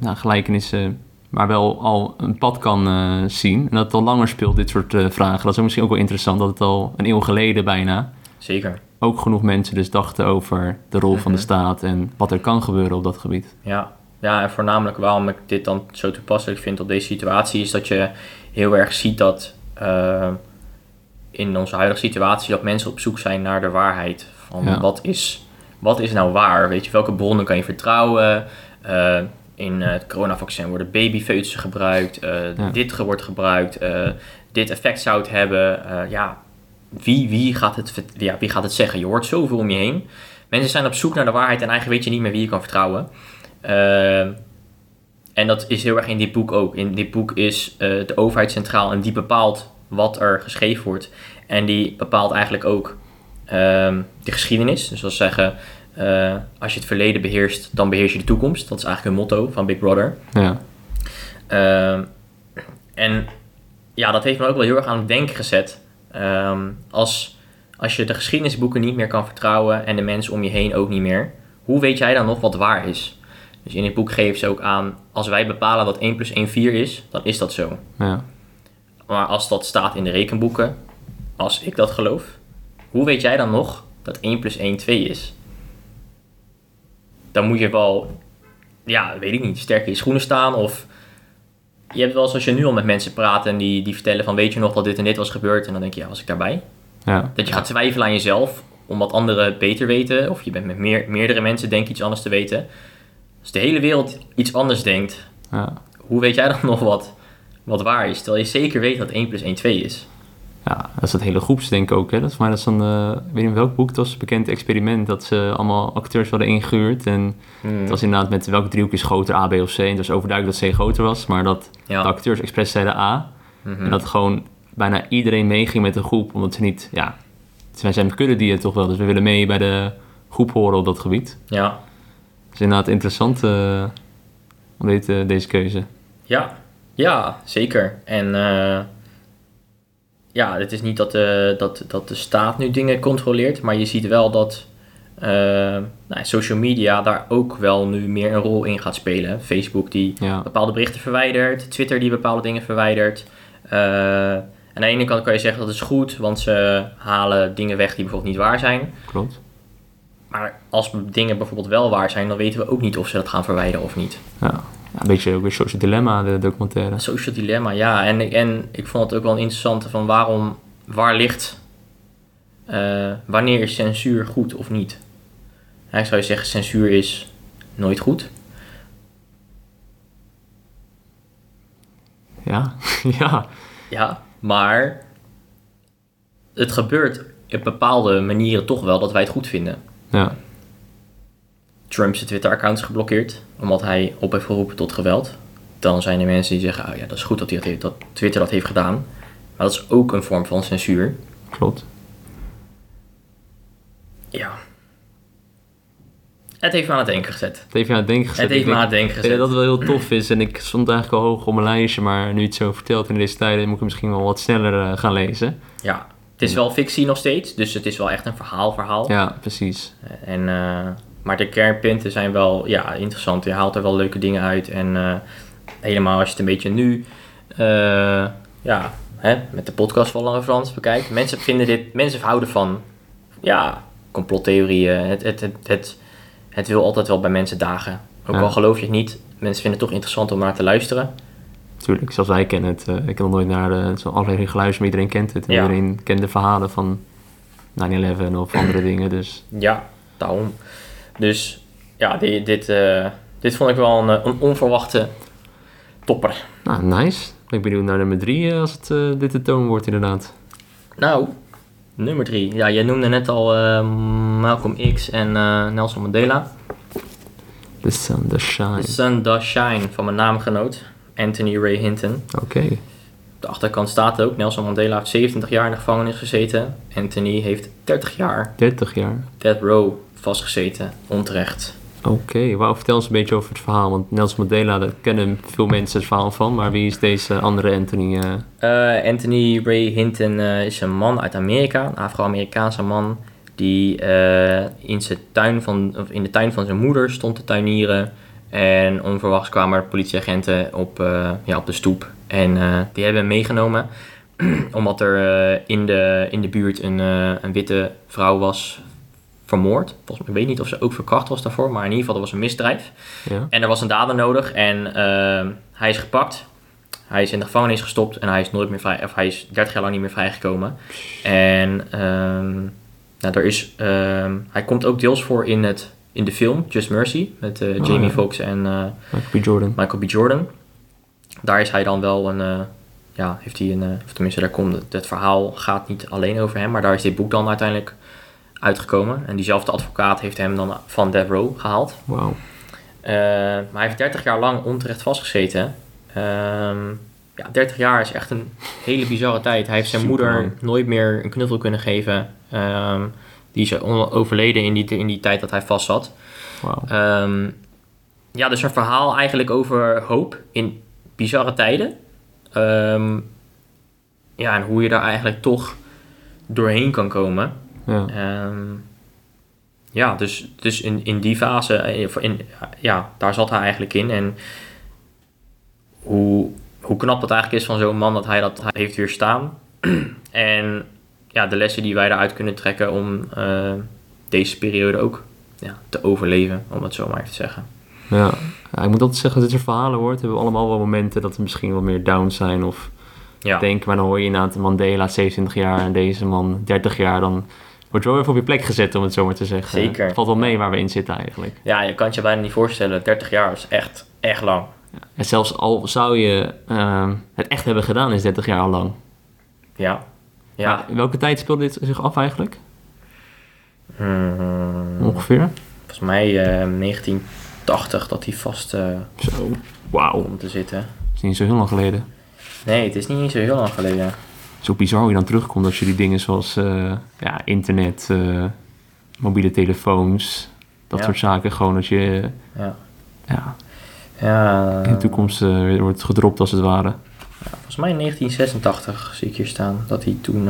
Speaker 1: nou, gelijkenissen maar wel al een pad kan uh, zien. En dat het al langer speelt, dit soort uh, vragen. Dat is misschien ook wel interessant, dat het al een eeuw geleden bijna...
Speaker 2: Zeker.
Speaker 1: Ook genoeg mensen dus dachten over de rol mm-hmm. van de staat en wat er kan gebeuren op dat gebied.
Speaker 2: Ja. ja, en voornamelijk waarom ik dit dan zo toepasselijk vind op deze situatie... is dat je heel erg ziet dat uh, in onze huidige situatie... dat mensen op zoek zijn naar de waarheid. Van ja. wat, is, wat is nou waar? Weet je, welke bronnen kan je vertrouwen... In het coronavaccin worden babyfoetussen gebruikt. Ja. Dit wordt gebruikt. Uh, dit effect zou het hebben. Ja, wie, wie, gaat het, ja, wie gaat het zeggen? Je hoort zoveel om je heen. Mensen zijn op zoek naar de waarheid en eigenlijk weet je niet meer wie je kan vertrouwen. en dat is heel erg in dit boek ook. In dit boek is de overheid centraal en die bepaalt wat er geschreven wordt. En die bepaalt eigenlijk ook de geschiedenis. Dus dat zeggen, uh, als je het verleden beheerst, dan beheers je de toekomst. Dat is eigenlijk een motto van Big Brother.
Speaker 1: Ja.
Speaker 2: Uh, en ja, dat heeft me ook wel heel erg aan het denken gezet. Um, als, als je de geschiedenisboeken niet meer kan vertrouwen en de mensen om je heen ook niet meer, hoe weet jij dan nog wat waar is? Dus in het boek geven ze ook aan, als wij bepalen dat 1 plus 1 4 is, dan is dat zo.
Speaker 1: Ja.
Speaker 2: Maar als dat staat in de rekenboeken, als ik dat geloof, hoe weet jij dan nog dat 1 plus 1 2 is? Dan moet je wel, ja, weet ik niet, sterk in je schoenen staan. Of je hebt wel eens als je nu al met mensen praat en die, die vertellen van weet je nog dat dit en dit was gebeurd. En dan denk je, ja, was ik daarbij?
Speaker 1: Ja.
Speaker 2: Dat je gaat twijfelen aan jezelf, omdat anderen beter weten. Of je bent met meer, meerdere mensen denken iets anders te weten. Als de hele wereld iets anders denkt,
Speaker 1: ja.
Speaker 2: hoe weet jij dan nog wat, wat waar is? Terwijl je zeker weet dat 1 plus 1 2 is.
Speaker 1: Ja, dat is het hele groepsdenken ook. Hè? Dat is, maar dat is dan, uh, ik weet niet welk boek, het was een bekend experiment dat ze allemaal acteurs hadden ingehuurd. En
Speaker 2: Hmm.
Speaker 1: het was inderdaad met welke driehoek is groter, A, B of C. En het was overduidelijk dat C groter was, maar dat
Speaker 2: Ja.
Speaker 1: de acteurs expres zeiden A.
Speaker 2: Mhm.
Speaker 1: En dat gewoon bijna iedereen meeging met de groep, omdat ze niet, ja, wij zijn kuddendieren toch wel, dus we willen mee bij de groep horen op dat gebied.
Speaker 2: Ja,
Speaker 1: Het is inderdaad interessant eh, om deze, deze keuze.
Speaker 2: ja, ja, zeker. En eh, ja, het is niet dat de, dat, dat de staat nu dingen controleert, maar je ziet wel dat eh, nou, social media daar ook wel nu meer een rol in gaat spelen. Facebook die
Speaker 1: Ja,
Speaker 2: bepaalde berichten verwijdert, Twitter die bepaalde dingen verwijdert. Eh, aan de ene kant kan je zeggen dat is goed, want ze halen dingen weg die bijvoorbeeld niet waar zijn.
Speaker 1: klopt.
Speaker 2: Maar als dingen bijvoorbeeld wel waar zijn, dan weten we ook niet of ze dat gaan verwijderen of niet.
Speaker 1: Ja. Een beetje ook weer Social Dilemma, de documentaire.
Speaker 2: Social dilemma, ja. En, ik- en ik vond het ook wel een interessante van waarom, waar ligt, eh, wanneer is censuur goed of niet? Hij zou je zeggen, censuur is nooit goed.
Speaker 1: Ja, ja.
Speaker 2: Ja, maar het gebeurt op bepaalde manieren toch wel dat wij het goed vinden.
Speaker 1: Ja,
Speaker 2: Trump zijn Twitter-account is geblokkeerd omdat hij op heeft geroepen tot geweld. Dan zijn er mensen die zeggen, oh ja, dat is goed dat, hij dat, heeft, dat Twitter dat heeft gedaan. Maar dat is ook een vorm van censuur.
Speaker 1: klopt.
Speaker 2: Ja. Het heeft me aan het denken gezet.
Speaker 1: Het heeft je aan het denken gezet.
Speaker 2: Het heeft
Speaker 1: Ik
Speaker 2: me aan het denken gezet.
Speaker 1: dat het wel heel tof is en ik stond eigenlijk al hoog op mijn lijstje, maar nu het zo vertelt in deze tijden moet ik hem misschien wel wat sneller eh, gaan lezen.
Speaker 2: Ja, het is wel fictie nog steeds, dus het is wel echt een verhaal verhaal.
Speaker 1: Ja, precies.
Speaker 2: En, eh, maar de kernpunten zijn wel ja, interessant. Je haalt er wel leuke dingen uit. En eh, helemaal als je het een beetje nu eh, ja, hè, met de podcast van Lange Frans bekijkt. Mensen vinden dit, mensen houden van ja, complottheorieën. Het, het, het, het, het wil altijd wel bij mensen dagen. Ook
Speaker 1: Ja.
Speaker 2: al geloof je het niet, mensen vinden het toch interessant om naar te luisteren.
Speaker 1: Tuurlijk, zoals wij kennen het. eh, ik heb nog nooit naar de, zo'n aflevering geluisterd, maar iedereen kent het. En
Speaker 2: Ja.
Speaker 1: iedereen kent de verhalen van 9-11 of andere dingen, dus
Speaker 2: Ja, daarom. Dus ja, dit, dit, eh, dit vond ik wel een, eh, een onverwachte topper.
Speaker 1: nou, nice. Ik ben benieuwd naar nummer 3 als het eh, dit de toon wordt inderdaad.
Speaker 2: Nou, nummer drie. Ja, jij noemde net al eh, Malcolm X en eh, Nelson Mandela.
Speaker 1: The Sun, The Shine.
Speaker 2: The Sun Does Shine van mijn naamgenoot, Anthony Ray Hinton.
Speaker 1: Oké,
Speaker 2: de achterkant staat ook, Nelson Mandela heeft 27 jaar in de gevangenis gezeten. Anthony heeft 30 jaar
Speaker 1: 30 jaar.
Speaker 2: death row vastgezeten, onterecht.
Speaker 1: Oké, wauw, vertel eens een beetje over het verhaal. Want Nelson Mandela, daar kennen veel mensen het verhaal van. Maar wie is deze andere Anthony? eh?
Speaker 2: Eh, Anthony Ray Hinton eh, is een man uit Amerika, een Afro-Amerikaanse man, die in, zijn tuin van, of in de tuin van zijn moeder stond te tuinieren. En onverwachts kwamen er politieagenten op, ja, op de stoep. En eh, die hebben hem meegenomen, omdat er eh, in, de, in de buurt een, eh, een witte vrouw was vermoord. Volgens mij, ik weet niet of ze ook verkracht was daarvoor, maar in ieder geval, er was een misdrijf.
Speaker 1: ja?
Speaker 2: En er was een dader nodig en ehm, hij is gepakt. Hij is in de gevangenis gestopt en hij is nooit meer vrij, of hij is 30 jaar lang niet meer vrijgekomen. En ehm, nou, er is, ehm, hij komt ook deels voor in, het, in de film Just Mercy met
Speaker 1: Oh,
Speaker 2: Jamie
Speaker 1: ja.
Speaker 2: Foxx en
Speaker 1: Michael B. Jordan.
Speaker 2: Michael B. Jordan. Daar is hij dan wel een, eh, ja, heeft hij een, eh, of tenminste daar komt, het, het verhaal gaat niet alleen over hem, maar daar is dit boek dan uiteindelijk uitgekomen. En diezelfde advocaat heeft hem dan van Death Row gehaald.
Speaker 1: Wauw.
Speaker 2: Uh, maar hij heeft 30 jaar lang onterecht vastgezeten. Ehm, ja, 30 jaar is echt een hele bizarre tijd. Hij heeft zijn
Speaker 1: Super
Speaker 2: moeder nooit meer een knuffel kunnen geven. Ehm, die is overleden in die, in die tijd dat hij vast zat.
Speaker 1: Wauw.
Speaker 2: Ehm, ja, dus een verhaal eigenlijk over hoop in bizarre tijden. Ehm, ja, en hoe je daar eigenlijk toch doorheen kan komen.
Speaker 1: Ja.
Speaker 2: Ehm, ja, dus, dus in, in die fase, eh, in, ja, daar zat hij eigenlijk in. En hoe, hoe knap het eigenlijk is van zo'n man dat hij dat heeft weerstaan. en ja, de lessen die wij daaruit kunnen trekken om eh, deze periode ook ja, te overleven, om het zo maar even te zeggen.
Speaker 1: Ja. ik moet altijd zeggen, dat dit soort verhalen hoort, hebben we allemaal wel momenten dat we misschien wel meer down zijn of
Speaker 2: ja.
Speaker 1: denken, maar dan hoor je inderdaad Mandela 27 jaar en deze man 30 jaar, dan wordt je wel even op je plek gezet, om het zo maar te zeggen.
Speaker 2: Zeker.
Speaker 1: Valt wel mee waar we in zitten eigenlijk.
Speaker 2: Ja, je kan het je bijna niet voorstellen. 30 jaar is echt, echt lang.
Speaker 1: En zelfs al zou je ehm, het echt hebben gedaan, is 30 jaar al lang.
Speaker 2: Ja. ja.
Speaker 1: In welke tijd speelde dit zich af eigenlijk?
Speaker 2: Mm-hmm.
Speaker 1: Ongeveer?
Speaker 2: Volgens mij eh, 19 80 dat hij vast uh,
Speaker 1: zo. wow
Speaker 2: om te zitten.
Speaker 1: Dat is niet zo heel lang geleden.
Speaker 2: Nee, het is niet zo heel lang geleden.
Speaker 1: Zo bizar hoe je dan terugkomt als je die dingen zoals eh, ja, internet, eh, mobiele telefoons, dat soort zaken. Gewoon als je
Speaker 2: ja.
Speaker 1: Ja,
Speaker 2: ja
Speaker 1: in de toekomst wordt gedropt als het ware.
Speaker 2: volgens mij in 1986 zie ik hier staan dat hij toen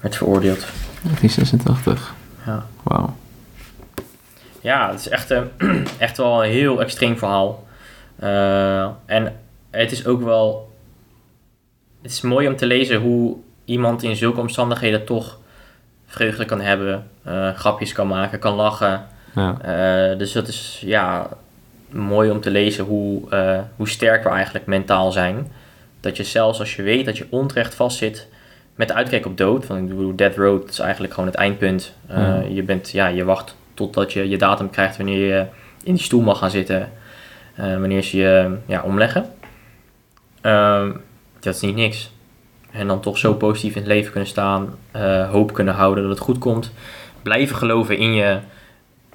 Speaker 2: werd veroordeeld.
Speaker 1: 1986.
Speaker 2: Ja.
Speaker 1: Wauw
Speaker 2: ja het is echt, eh, echt wel een heel extreem verhaal. Eh, en het is ook wel... Het is mooi om te lezen hoe iemand in zulke omstandigheden toch vreugde kan hebben, eh, grapjes kan maken, kan lachen.
Speaker 1: Ja.
Speaker 2: Dus dat is ja, mooi om te lezen hoe, hoe sterk we eigenlijk mentaal zijn. Dat je zelfs als je weet dat je onterecht vastzit met de uitkijk op dood. Van, ik bedoel, Death Road is eigenlijk gewoon het eindpunt. Je, bent, ja, je wacht totdat je je datum krijgt wanneer je in die stoel mag gaan zitten, eh, wanneer ze je ja, omleggen. Ehm, dat is niet niks. En dan toch zo positief in het leven kunnen staan, eh, hoop kunnen houden dat het goed komt, blijven geloven in, je,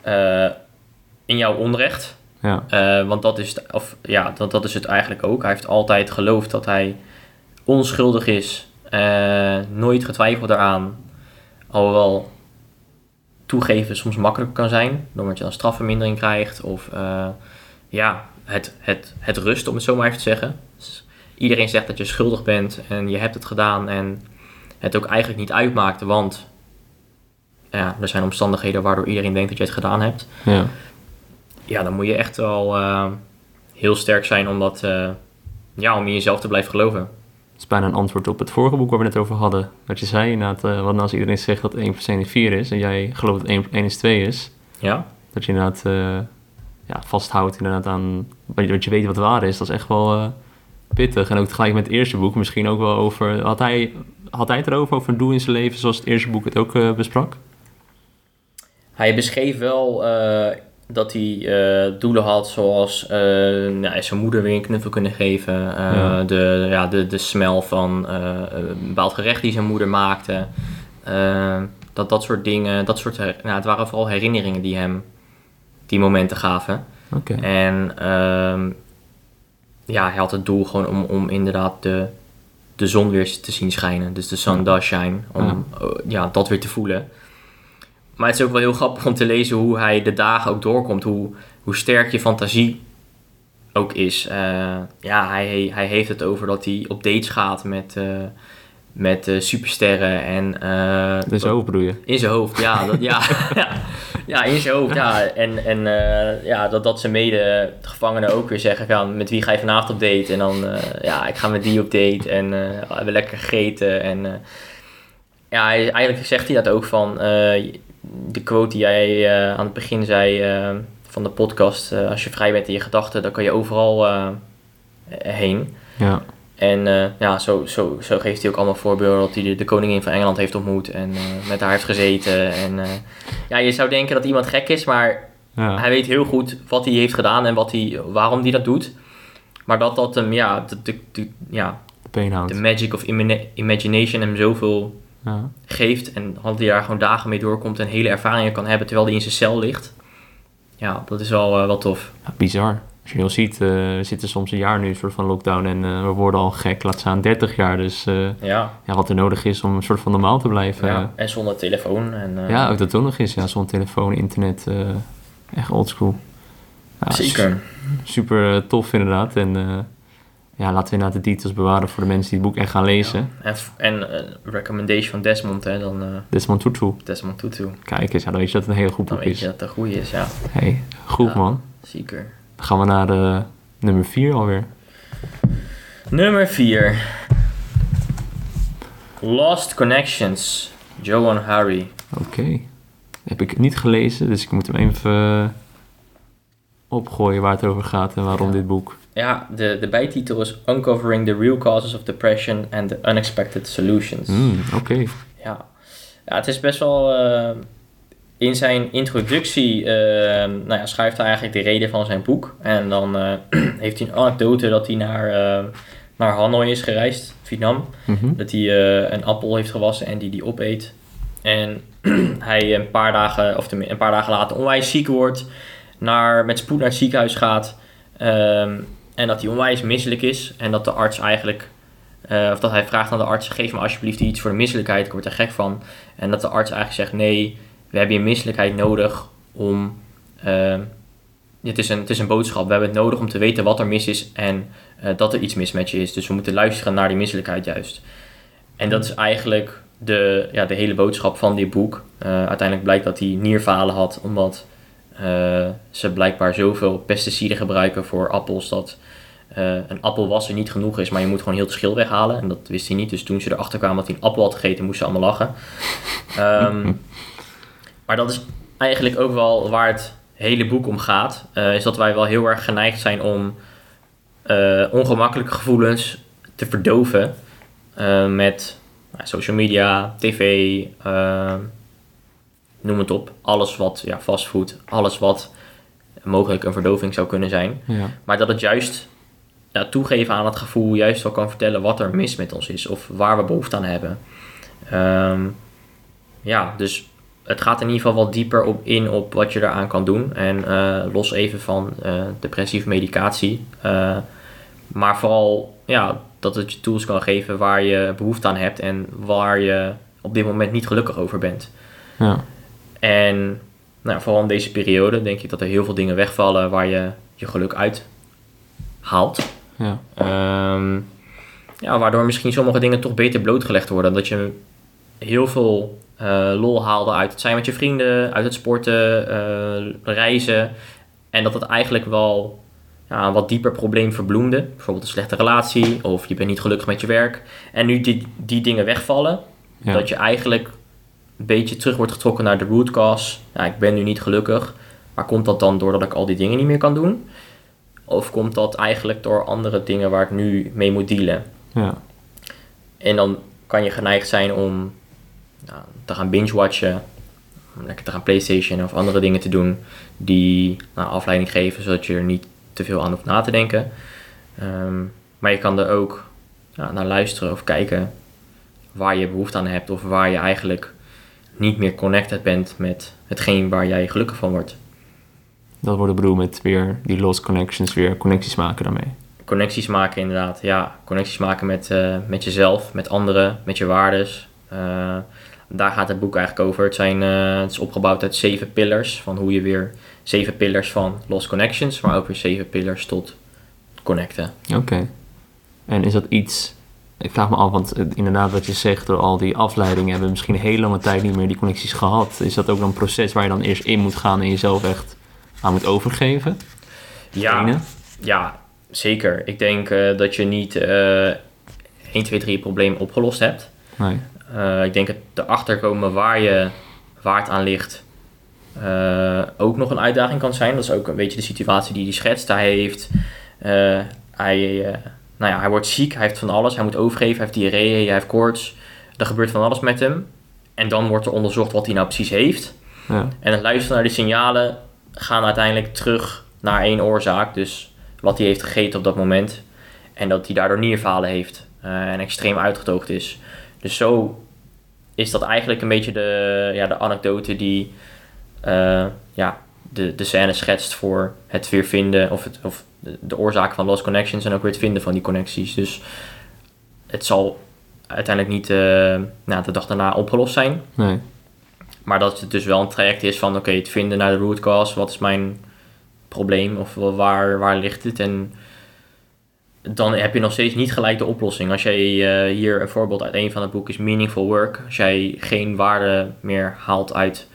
Speaker 2: eh, in jouw onrecht.
Speaker 1: Ja.
Speaker 2: Want dat is, het- of, ja, dat, dat is het eigenlijk ook. Hij heeft altijd geloofd dat hij onschuldig is. nooit getwijfeld daaraan. Alhoewel toegeven soms makkelijker kan zijn. Doordat je dan strafvermindering krijgt. Of eh, ja, het, het, het rust, om het zo maar even te zeggen. Dus iedereen zegt dat je schuldig bent en je hebt het gedaan. En het ook eigenlijk niet uitmaakt. Want ja, er zijn omstandigheden waardoor iedereen denkt dat je het gedaan hebt
Speaker 1: ja.
Speaker 2: ja, dan moet je echt wel eh, heel sterk zijn om dat, eh, ja, om in jezelf te blijven geloven.
Speaker 1: Het is bijna een antwoord op het vorige boek waar we het net over hadden. Wat je zei, inderdaad, eh, wat nou als iedereen zegt dat 1 plus 1 is 4 is en jij gelooft dat 1, 1 is 2 is,
Speaker 2: Ja,
Speaker 1: dat je inderdaad eh, ja, vasthoudt inderdaad aan wat je, weet wat waar is. Dat is echt wel eh, pittig. En ook tegelijk met het eerste boek misschien ook wel over... Had hij, had hij het erover, over een doel in zijn leven zoals het eerste boek het ook besprak?
Speaker 2: hij beschreef wel dat hij eh, doelen had zoals eh, nou, zijn moeder weer een knuffel kunnen geven. eh,
Speaker 1: Ja.
Speaker 2: de, ja, de, de smel van een bepaald gerecht die zijn moeder maakte. Dat, dat soort dingen, dat soort, nou, het waren vooral herinneringen die hem die momenten gaven.
Speaker 1: Oké.
Speaker 2: En ehm, ja, hij had het doel gewoon om, om inderdaad de, de zon weer te zien schijnen. Dus de sun does shine. Om ja, dat weer te voelen. Maar het is ook wel heel grappig om te lezen hoe hij de dagen ook doorkomt. Hoe, hoe sterk je fantasie ook is. Eh, ja, hij, hij heeft het over dat hij op dates gaat met, eh, met eh, supersterren. En, eh,
Speaker 1: Dus zo bedoel je?
Speaker 2: in zijn hoofd, ja. Dat, ja, ja, ja, in zijn hoofd, ja. En, en ja, dat, dat zijn medegevangenen ook weer zeggen van met wie ga je vanavond op date? En dan, ja, ik ga met die op date en we hebben lekker gegeten. En ja, hij, eigenlijk zegt hij dat ook van de quote die jij eh, aan het begin zei eh, van de podcast. eh, als je vrij bent in je gedachten, dan kan je overal heen.
Speaker 1: Ja.
Speaker 2: En ja, zo, zo, zo geeft hij ook allemaal voorbeelden dat hij de, de koningin van Engeland heeft ontmoet en met haar heeft gezeten. En ja, je zou denken dat iemand gek is, maar
Speaker 1: Ja.
Speaker 2: hij weet heel goed wat hij heeft gedaan en wat hij, waarom hij dat doet. Maar dat dat hem, ja, de, de, de- ja,
Speaker 1: De
Speaker 2: magic of imagination hem zoveel
Speaker 1: Ja.
Speaker 2: geeft en hij daar gewoon dagen mee doorkomt en hele ervaringen kan hebben terwijl hij in zijn cel ligt. Ja, dat is wel, eh, wel tof.
Speaker 1: Ja, bizar. Als je heel ziet, eh, we zitten soms een jaar nu een soort van lockdown en eh, we worden al gek, laat staan 30 jaar. Dus
Speaker 2: Ja,
Speaker 1: ja, wat er nodig is om een soort van normaal te blijven.
Speaker 2: ja. En zonder telefoon. En,
Speaker 1: ja ook dat ook nog is. Ja, zonder telefoon, internet, echt oldschool. Ja,
Speaker 2: zeker.
Speaker 1: su- Super tof inderdaad. En ja, laten we inderdaad de details bewaren voor de mensen die het boek echt gaan lezen.
Speaker 2: En, en eh, recommendation van Desmond, hè, dan eh,
Speaker 1: Desmond Tutu.
Speaker 2: Desmond Tutu.
Speaker 1: Kijk eens, ja, dan weet je dat het een heel goed
Speaker 2: Dan
Speaker 1: boek
Speaker 2: weet
Speaker 1: is.
Speaker 2: je dat het een goede is, ja.
Speaker 1: Hey, goed
Speaker 2: Ja.
Speaker 1: man.
Speaker 2: Zeker.
Speaker 1: Dan gaan we naar de nummer 4 alweer.
Speaker 2: Nummer 4. Lost Connections. Joan Harry.
Speaker 1: Oké. Heb ik niet gelezen, dus ik moet hem even eh, opgooien waar het over gaat en waarom
Speaker 2: Ja.
Speaker 1: dit boek.
Speaker 2: Ja, de, de bijtitel is Uncovering the Real Causes of Depression and the Unexpected Solutions.
Speaker 1: Hmm, Oké.
Speaker 2: Ja. ja, het is best wel... eh, in zijn introductie eh, nou ja, schrijft hij eigenlijk de reden van zijn boek. En dan eh, heeft hij een anekdote dat hij naar, naar Hanoi is gereisd, Vietnam.
Speaker 1: Mhm.
Speaker 2: Dat hij een appel heeft gewassen en die die opeet. En hij een paar dagen, of een paar dagen later onwijs ziek wordt. Naar, met spoed naar het ziekenhuis gaat. ehm, en dat hij onwijs misselijk is. En dat de arts eigenlijk... eh, of dat hij vraagt aan de arts, geef me alsjeblieft iets voor de misselijkheid. Ik word er gek van. En dat de arts eigenlijk zegt, nee, we hebben je misselijkheid nodig om... ehm, het, is een, het is een boodschap. We hebben het nodig om te weten wat er mis is en eh, dat er iets mis met je is. Dus we moeten luisteren naar die misselijkheid juist. En dat is eigenlijk de, ja, de hele boodschap van dit boek. Uiteindelijk blijkt dat hij nierfalen had, omdat ze blijkbaar zoveel pesticiden gebruiken voor appels dat eh, een appelwasser niet genoeg is, maar je moet gewoon heel het schil weghalen. En dat wist hij niet. Dus toen ze erachter kwamen dat hij een appel had gegeten, moesten ze allemaal lachen. Ehm, maar dat is eigenlijk ook wel waar het hele boek om gaat. eh, is dat wij wel heel erg geneigd zijn om eh, ongemakkelijke gevoelens te verdoven met nou, social media, tv, noem het op. Alles wat ja, fastfood, alles wat mogelijk een verdoving zou kunnen zijn.
Speaker 1: Ja.
Speaker 2: Maar dat het juist ja, toegeven aan het gevoel juist wel kan vertellen wat er mis met ons is of waar we behoefte aan hebben. Ehm, ja, dus het gaat in ieder geval wat dieper op in op wat je eraan kan doen. En eh, los even van eh, depressieve medicatie. Eh, maar vooral ja, dat het je tools kan geven waar je behoefte aan hebt en waar je op dit moment niet gelukkig over bent.
Speaker 1: Ja.
Speaker 2: En nou, vooral in deze periode denk ik dat er heel veel dingen wegvallen waar je je geluk uit haalt.
Speaker 1: Ja.
Speaker 2: Ehm, ja, waardoor misschien sommige dingen toch beter blootgelegd worden. Dat je heel veel eh, lol haalde uit het zijn met je vrienden, uit het sporten, eh, reizen. En dat het eigenlijk wel ja, een wat dieper probleem verbloemde. Bijvoorbeeld een slechte relatie of je bent niet gelukkig met je werk. En nu die, die dingen wegvallen,
Speaker 1: Ja.
Speaker 2: dat je eigenlijk een beetje terug wordt getrokken naar de root cause. Ja, ik ben nu niet gelukkig. Maar komt dat dan doordat ik al die dingen niet meer kan doen? Of komt dat eigenlijk door andere dingen waar ik nu mee moet dealen?
Speaker 1: Ja.
Speaker 2: En dan kan je geneigd zijn om nou, te gaan binge-watchen, om lekker te gaan PlayStation of andere dingen te doen die nou, afleiding geven, zodat je er niet te veel aan hoeft na te denken. Ehm, maar je kan er ook ja, naar luisteren of kijken waar je behoefte aan hebt of waar je eigenlijk niet meer connected bent met hetgeen waar jij gelukkig van wordt.
Speaker 1: Dat wordt ik bedoel met weer die lost connections, weer connecties maken daarmee.
Speaker 2: Connecties maken inderdaad, ja. Connecties maken met, eh, met jezelf, met anderen, met je waardes. Eh, daar gaat het boek eigenlijk over. Het, zijn, eh, het is opgebouwd uit zeven pillars. Van hoe je weer zeven pillars van lost connections, maar ook weer zeven pillars tot connecten.
Speaker 1: Oké. En is dat iets... Ik vraag me af, want inderdaad wat je zegt, door al die afleidingen hebben we misschien een hele lange tijd niet meer die connecties gehad. Is dat ook dan een proces waar je dan eerst in moet gaan en jezelf echt aan moet overgeven?
Speaker 2: Ja,
Speaker 1: Trainen?
Speaker 2: ja zeker. Ik denk eh, dat je niet eh 1, 2, 3 je probleem opgelost hebt.
Speaker 1: Nee.
Speaker 2: Eh, ik denk het erachter komen waar, je, waar het aan ligt eh, ook nog een uitdaging kan zijn. Dat is ook een beetje de situatie die hij schetst. Hij heeft, hij, nou ja, hij wordt ziek, hij heeft van alles. Hij moet overgeven, hij heeft diarree, hij heeft koorts. Er gebeurt van alles met hem. En dan wordt er onderzocht wat hij nou precies heeft.
Speaker 1: Ja.
Speaker 2: En het luisteren naar die signalen gaan uiteindelijk terug naar één oorzaak. Dus wat hij heeft gegeten op dat moment. En dat hij daardoor nierfalen heeft. eh, en extreem uitgedroogd is. Dus zo is dat eigenlijk een beetje de, ja, de anekdote die eh, ja, de, de scène schetst voor het weer vinden. Of, het, of de, oorzaak van lost connections en ook weer het vinden van die connecties. Dus het zal uiteindelijk niet eh, nou, de dag daarna opgelost zijn.
Speaker 1: Nee.
Speaker 2: Maar dat het dus wel een traject is van oké, het vinden naar de root cause. Wat is mijn probleem of waar, waar ligt het? En dan heb je nog steeds niet gelijk de oplossing. Als jij eh, hier een voorbeeld uit een van het boek is Meaningful Work. Als jij geen waarde meer haalt uit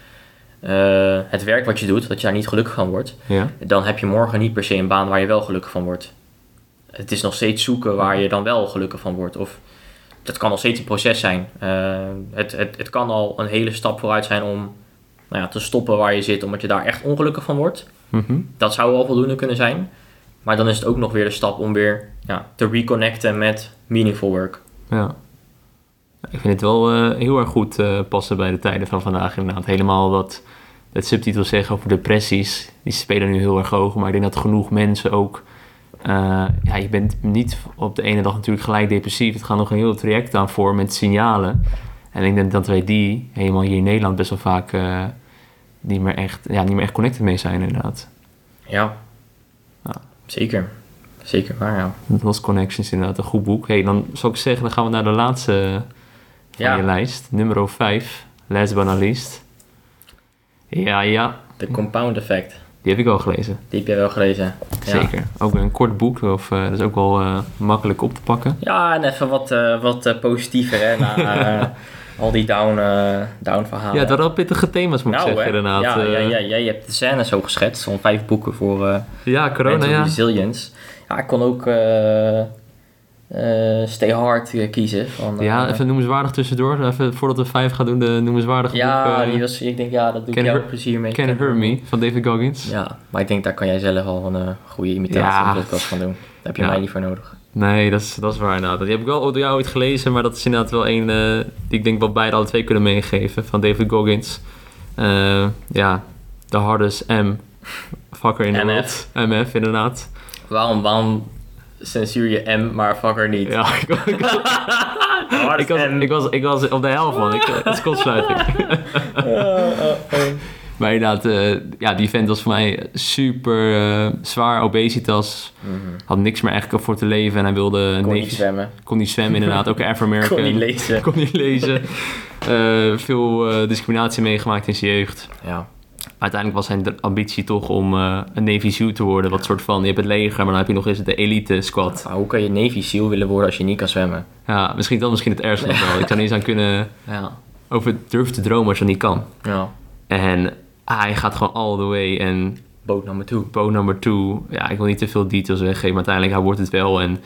Speaker 2: eh, het werk wat je doet, dat je daar niet gelukkig van wordt.
Speaker 1: Ja.
Speaker 2: Dan heb je morgen niet per se een baan waar je wel gelukkig van wordt. Het is nog steeds zoeken waar je dan wel gelukkig van wordt. Of dat kan nog steeds een proces zijn. Eh, het, het, het kan al een hele stap vooruit zijn om nou ja, te stoppen waar je zit, omdat je daar echt ongelukkig van wordt.
Speaker 1: Mhm.
Speaker 2: Dat zou al voldoende kunnen zijn. Maar dan is het ook nog weer de stap om weer ja, te reconnecten met meaningful work.
Speaker 1: Ja. Ik vind het wel eh, heel erg goed eh, passen bij de tijden van vandaag inderdaad. Helemaal wat het subtitel zegt over depressies. Die spelen nu heel erg hoog. Maar ik denk dat genoeg mensen ook... eh, ja, je bent niet op de ene dag natuurlijk gelijk depressief. Het gaat nog een heel traject aan voor met signalen. En ik denk dat wij die helemaal hier in Nederland best wel vaak... eh, niet, meer echt, ja, niet meer echt connected mee zijn inderdaad.
Speaker 2: Ja,
Speaker 1: Ja.
Speaker 2: zeker. Zeker waar, ja.
Speaker 1: Lost Connections inderdaad, een goed boek. Hey, dan zou ik zeggen, dan gaan we naar de laatste van
Speaker 2: Ja.
Speaker 1: je lijst. Nummer 5, last but not least. Ja, ja,
Speaker 2: De compound effect.
Speaker 1: Die heb ik al gelezen.
Speaker 2: Die heb jij wel gelezen. Ja.
Speaker 1: Zeker. Ook een kort boek, of, eh, dat is ook wel eh, makkelijk op te pakken.
Speaker 2: Ja, en even wat, eh, wat positiever hè, na al die down, down verhalen.
Speaker 1: Ja, het waren wel pittige thema's, moet ik
Speaker 2: nou,
Speaker 1: zeggen, inderdaad.
Speaker 2: Ja, ja, ja, jij hebt de scène zo geschetst, zo'n vijf boeken voor
Speaker 1: ja, corona, ja.
Speaker 2: resilience. Ja, ik kon ook eh, eh, Stay Hard eh, kiezen. Van, eh,
Speaker 1: Ja, even noemenswaardig tussendoor. Even voordat we vijf gaan doen, de noemenswaardige
Speaker 2: Ja,
Speaker 1: boek. eh,
Speaker 2: die was, ik denk, ja, dat doe ik jou plezier mee.
Speaker 1: Can Hurt Me, van David Goggins.
Speaker 2: Ja, maar ik denk, daar kan jij zelf al een eh, goede imitatie
Speaker 1: Ja.
Speaker 2: van podcast van doen. Daar heb je
Speaker 1: Ja.
Speaker 2: mij niet voor nodig.
Speaker 1: Nee, dat is, dat is waar inderdaad. Die heb ik wel door jou ooit gelezen, maar dat is inderdaad wel een eh, die ik denk wel beide alle twee kunnen meegeven. Van David Goggins. Eh, ja, de hardest M. Fucker in de
Speaker 2: MF.
Speaker 1: MF, inderdaad.
Speaker 2: Waarom, waarom censuur je M, maar fucker niet?
Speaker 1: Ja, ik,
Speaker 2: hardest
Speaker 1: ik, was, ik, was, ik was op de helft, man. Ik, het is kortsluiting. Maar inderdaad, eh, ja, die vent was voor mij super eh, zwaar, obesitas.
Speaker 2: Mhm.
Speaker 1: Had niks meer eigenlijk voor te leven en hij wilde...
Speaker 2: Kon
Speaker 1: niks-
Speaker 2: niet zwemmen.
Speaker 1: kon niet zwemmen inderdaad, ook een Afro-American.
Speaker 2: Kon niet lezen.
Speaker 1: Kon niet lezen. Eh, veel eh, discriminatie meegemaakt in zijn jeugd.
Speaker 2: Ja.
Speaker 1: Uiteindelijk was zijn ambitie toch om eh, een Navy SEAL te worden. Wat soort van, je hebt het leger, maar dan heb je nog eens de elite squad.
Speaker 2: Maar hoe kan je Navy SEAL willen worden als je niet kan zwemmen?
Speaker 1: Ja, misschien dat misschien het ergste nog wel. Ik zou niet eens aan kunnen
Speaker 2: Ja.
Speaker 1: over durven te dromen als je dat niet kan.
Speaker 2: Ja.
Speaker 1: En hij gaat gewoon all the way en
Speaker 2: Boot nummer 2.
Speaker 1: boot number two. Ja, ik wil niet te veel details weggeven, maar uiteindelijk hij wordt het wel. En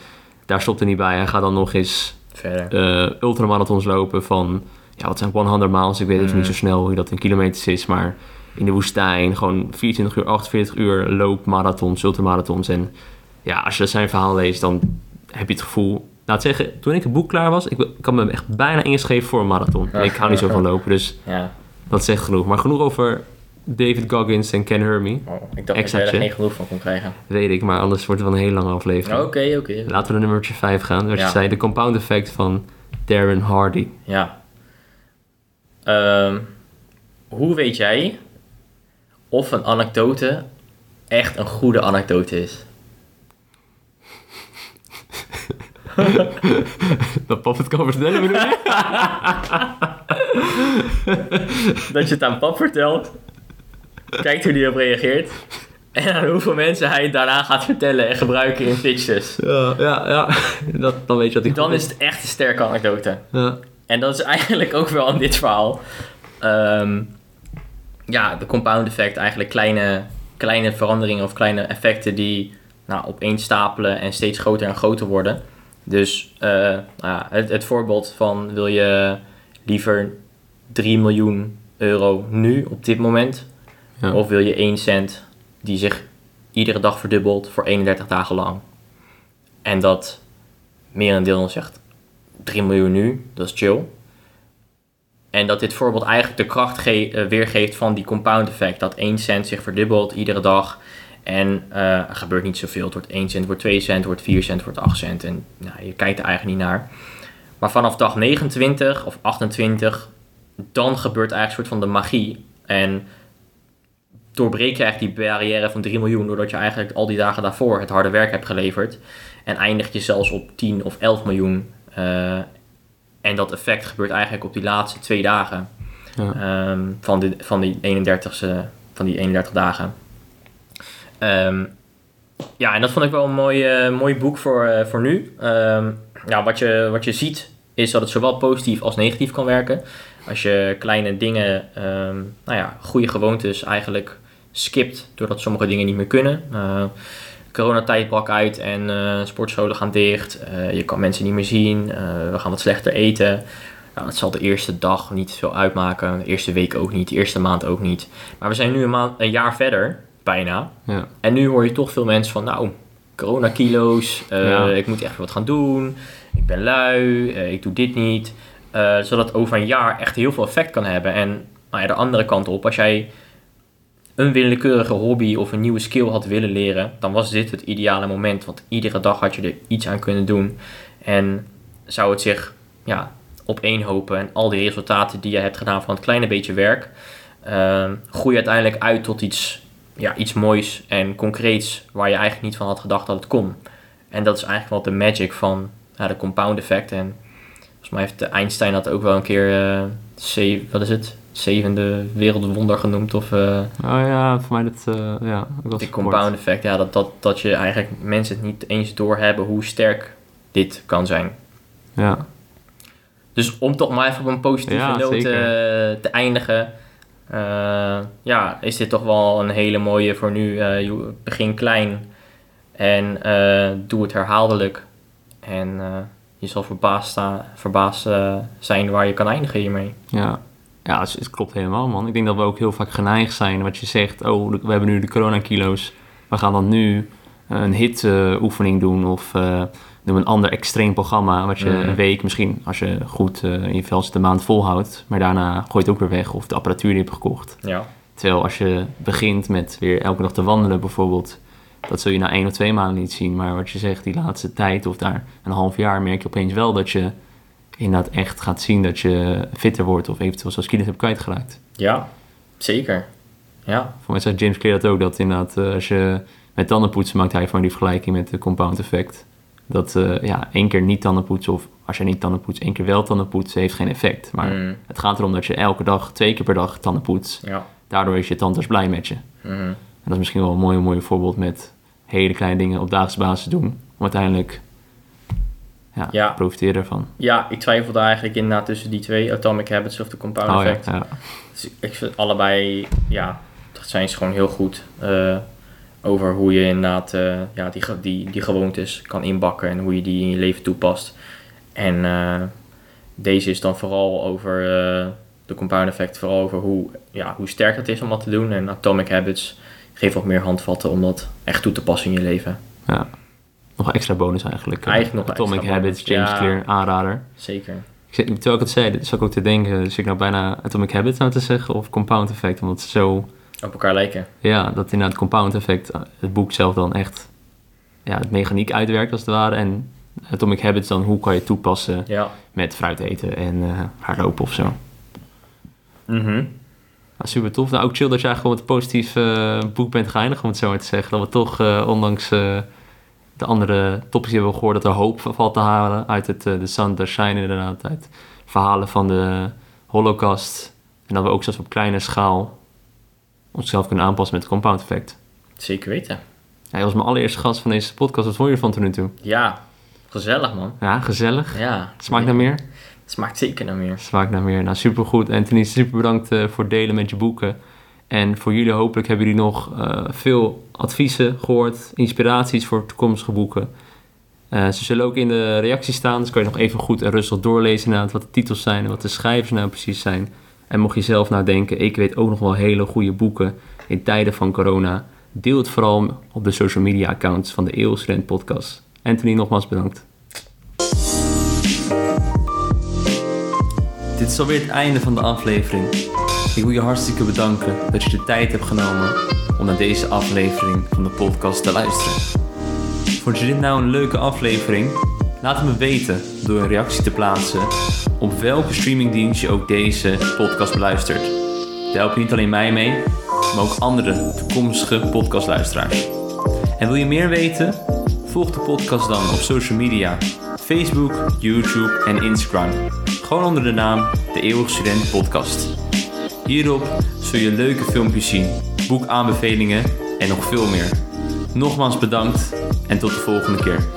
Speaker 1: daar stopt hij niet bij. Hij gaat dan nog eens
Speaker 2: Verder.
Speaker 1: eh ultramarathons lopen van, ja, wat zijn 100 miles? Ik weet even
Speaker 2: Mhm.
Speaker 1: niet zo snel hoe dat in kilometers is, maar in de woestijn, gewoon 24 uur, 48 uur loopmarathons, ultramarathons. En ja, als je zijn verhaal leest, dan heb je het gevoel... Laat zeggen, toen ik het boek klaar was, ik, ik had me echt bijna ingeschreven voor een marathon. En ik hou niet zo van lopen, dus
Speaker 2: Ja.
Speaker 1: dat zegt genoeg. Maar genoeg over David Goggins en Ken Hermie,
Speaker 2: Oh, ik dacht
Speaker 1: Exact,
Speaker 2: dat jij er geen genoeg van kon krijgen.
Speaker 1: weet ik, maar anders wordt het wel een hele lange aflevering.
Speaker 2: Oké, oké.
Speaker 1: Laten we naar nummertje 5 gaan. Wat
Speaker 2: Ja.
Speaker 1: je zei, de compound effect van Darren Hardy.
Speaker 2: Ja. Ehm, hoe weet jij of een anekdote echt een goede anekdote is?
Speaker 1: Dat pap het kan vertellen, bedoel je?
Speaker 2: Dat je het aan pap vertelt, kijkt hoe die op reageert en aan hoeveel mensen hij het daarna gaat vertellen en gebruiken in pitches.
Speaker 1: Ja, ja, ja. Dat, dan weet je wat ik
Speaker 2: Dan is het echt een sterke anekdote.
Speaker 1: Ja.
Speaker 2: En dat is eigenlijk ook wel in dit verhaal. Ehm, ja, de compound effect, eigenlijk kleine, kleine veranderingen of kleine effecten die nou, opeen stapelen en steeds groter en groter worden. Dus eh, nou ja, het, het voorbeeld van wil je liever 3 miljoen euro nu op dit moment,
Speaker 1: Ja.
Speaker 2: of wil je 1 cent die zich iedere dag verdubbelt voor 31 dagen lang. En dat merendeel zegt 3 miljoen nu, dat is chill. En dat dit voorbeeld eigenlijk de kracht eh, weergeeft van die compound effect. Dat 1 cent zich verdubbelt iedere dag. En eh, gebeurt niet zoveel. Het wordt 1 cent, wordt 2 cent, wordt 4 cent, wordt 8 cent. En nou, je kijkt er eigenlijk niet naar. Maar vanaf dag 29 of 28, dan gebeurt eigenlijk een soort van de magie. En doorbreek je eigenlijk die barrière van 3 miljoen... doordat je eigenlijk al die dagen daarvoor het harde werk hebt geleverd. En eindig je zelfs op 10 of 11 miljoen. Eh, en dat effect gebeurt eigenlijk op die laatste twee dagen
Speaker 1: Ja.
Speaker 2: ehm, van, die, van, die 31ste, van die 31 dagen. Ehm, ja, en dat vond ik wel een mooi, eh, mooi boek voor, eh, voor nu. Ehm, ja, wat, je, wat je ziet is dat het zowel positief als negatief kan werken. Als je kleine dingen, nou ja, goede gewoontes eigenlijk skipt doordat sommige dingen niet meer kunnen. Eh, coronatijd brak uit en eh, sportscholen gaan dicht. Eh, je kan mensen niet meer zien. Eh, we gaan wat slechter eten. Nou, dat zal de eerste dag niet veel uitmaken. De eerste week ook niet. De eerste maand ook niet. Maar we zijn nu een, maand, een jaar verder, bijna.
Speaker 1: Ja.
Speaker 2: En nu hoor je toch veel mensen van, nou, coronakilo's.
Speaker 1: Ja.
Speaker 2: Ik moet echt wat gaan doen. Ik ben lui. ik doe dit niet. Zodat over een jaar echt heel veel effect kan hebben. En nou ja, de andere kant op, als jij een willekeurige hobby of een nieuwe skill had willen leren, dan was dit het ideale moment. Want iedere dag had je er iets aan kunnen doen. En zou het zich ja, opeenhopen en al die resultaten die je hebt gedaan van het kleine beetje werk, eh, groeien uiteindelijk uit tot iets, ja, iets moois en concreets waar je eigenlijk niet van had gedacht dat het kon. En dat is eigenlijk wel de magic van de compound effect. En volgens mij heeft Einstein dat ook wel een keer, eh, ze- wat is het, zevende wereldwonder genoemd of... eh,
Speaker 1: Oh ja, voor mij dat, eh, ja.
Speaker 2: Die
Speaker 1: gehoord.
Speaker 2: compound effect, ja, dat, dat, dat je eigenlijk mensen het niet eens doorhebben hoe sterk dit kan zijn.
Speaker 1: Ja.
Speaker 2: Dus om toch maar even op een positieve
Speaker 1: Ja,
Speaker 2: noot eh, te eindigen. eh, ja, is dit toch wel een hele mooie voor nu. begin klein en doe het herhaaldelijk. En je zal verbaasd, verbaasd zijn waar je kan eindigen hiermee.
Speaker 1: Ja, ja het, het klopt helemaal, man. Ik denk dat we ook heel vaak geneigd zijn, wat je zegt, oh, we hebben nu de coronakilo's. We gaan dan nu een hit-oefening doen of uh, noem een ander extreem programma. Wat je
Speaker 2: Mhm.
Speaker 1: een week misschien, als je goed eh, in je vel zit, een maand volhoudt. Maar daarna gooi je het ook weer weg of de apparatuur die je hebt gekocht.
Speaker 2: Ja.
Speaker 1: Terwijl als je begint met weer elke dag te wandelen bijvoorbeeld, dat zul je na één of twee maanden niet zien. Maar wat je zegt, die laatste tijd of daar een half jaar merk je opeens wel dat je inderdaad echt gaat zien dat je fitter wordt of eventueel zelfs kilo's hebt kwijtgeraakt.
Speaker 2: Ja, zeker. Ja,
Speaker 1: Voor mij zei James Clear dat ook, dat inderdaad eh, als je met tandenpoetsen maakt hij van die vergelijking met de compound effect. Dat eh, ja, één keer niet tandenpoetsen of als je niet tandenpoetst, één keer wel tandenpoetsen heeft geen effect. Maar
Speaker 2: Mm,
Speaker 1: het gaat erom dat je elke dag, twee keer per dag tanden poetst.
Speaker 2: ja.
Speaker 1: Daardoor is je tandarts blij met je.
Speaker 2: Mhm.
Speaker 1: En dat is misschien wel een mooi, mooi voorbeeld met hele kleine dingen op dagelijkse basis doen. Om uiteindelijk ja,
Speaker 2: Ja.
Speaker 1: te profiteren ervan.
Speaker 2: ja, ik twijfelde eigenlijk inderdaad tussen die twee, Atomic Habits of de Compound
Speaker 1: Oh
Speaker 2: Effect.
Speaker 1: ja.
Speaker 2: Dus ik vind allebei, ja, dat zijn ze gewoon heel goed. eh, over hoe je inderdaad eh, ja, die, die, die gewoontes kan inbakken en hoe je die in je leven toepast. En eh, deze is dan vooral over de compound effect, vooral over hoe, ja, hoe sterk het is om dat te doen. En Atomic Habits geeft wat meer handvatten om dat echt toe te passen in je leven.
Speaker 1: ja. Nog extra bonus eigenlijk.
Speaker 2: Eigenlijk nog
Speaker 1: Atomic Habits. James
Speaker 2: Ja.
Speaker 1: Clear, aanrader.
Speaker 2: Zeker.
Speaker 1: Ik zit, terwijl ik het zei, dit zat ik ook te denken, dus ik nou bijna Atomic Habits nou te zeggen of Compound Effect, omdat het zo,
Speaker 2: Op elkaar lijken.
Speaker 1: ja, dat inderdaad Compound Effect, eh, het boek zelf dan echt, ja, het mechaniek uitwerkt als het ware en Atomic Habits dan, hoe kan je het toepassen
Speaker 2: Ja.
Speaker 1: met fruit eten en eh hardlopen of zo.
Speaker 2: Mhm.
Speaker 1: Nou, super tof. Nou, ook chill dat je eigenlijk gewoon een positief eh, boek bent geëindigd, om het zo maar te zeggen. Dat we toch, ondanks de andere topics die we hebben gehoord, dat er hoop valt te halen uit het eh, The Sun Shine inderdaad. Uit verhalen van de holocaust. En dat we ook zelfs op kleine schaal onszelf kunnen aanpassen met het compound effect.
Speaker 2: Zeker weten.
Speaker 1: Hij was mijn allereerste gast van deze podcast. Wat vond je ervan tot nu toe?
Speaker 2: Ja, gezellig man.
Speaker 1: Ja, gezellig.
Speaker 2: Ja.
Speaker 1: Smaakt naar meer?
Speaker 2: Het smaakt zeker naar meer.
Speaker 1: Smaakt naar meer. Nou, supergoed. Anthony, super bedankt eh, voor het delen met je boeken. En voor jullie hopelijk hebben jullie nog eh, veel adviezen gehoord, inspiraties voor toekomstige boeken. Eh, ze zullen ook in de reacties staan, dus kan je nog even goed en rustig doorlezen inderdaad wat de titels zijn en wat de schrijvers nou precies zijn. En mocht je zelf nou denken, ik weet ook nog wel hele goede boeken in tijden van corona, deel het vooral op de social media accounts van de Eeuwstudent podcast. Anthony, nogmaals bedankt. Dit is alweer het einde van de aflevering. Ik wil je hartstikke bedanken dat je de tijd hebt genomen om naar deze aflevering van de podcast te luisteren. Vond je dit nou een leuke aflevering? Laat het me weten door een reactie te plaatsen op welke streamingdienst je ook deze podcast beluistert. Daar help je niet alleen mij mee, maar ook andere toekomstige podcastluisteraars. En wil je meer weten? Volg de podcast dan op social media: Facebook, YouTube en Instagram. Gewoon onder de naam De Eeuwig Student Podcast. Hierop zul je leuke filmpjes zien, boekaanbevelingen en nog veel meer. Nogmaals bedankt en tot de volgende keer.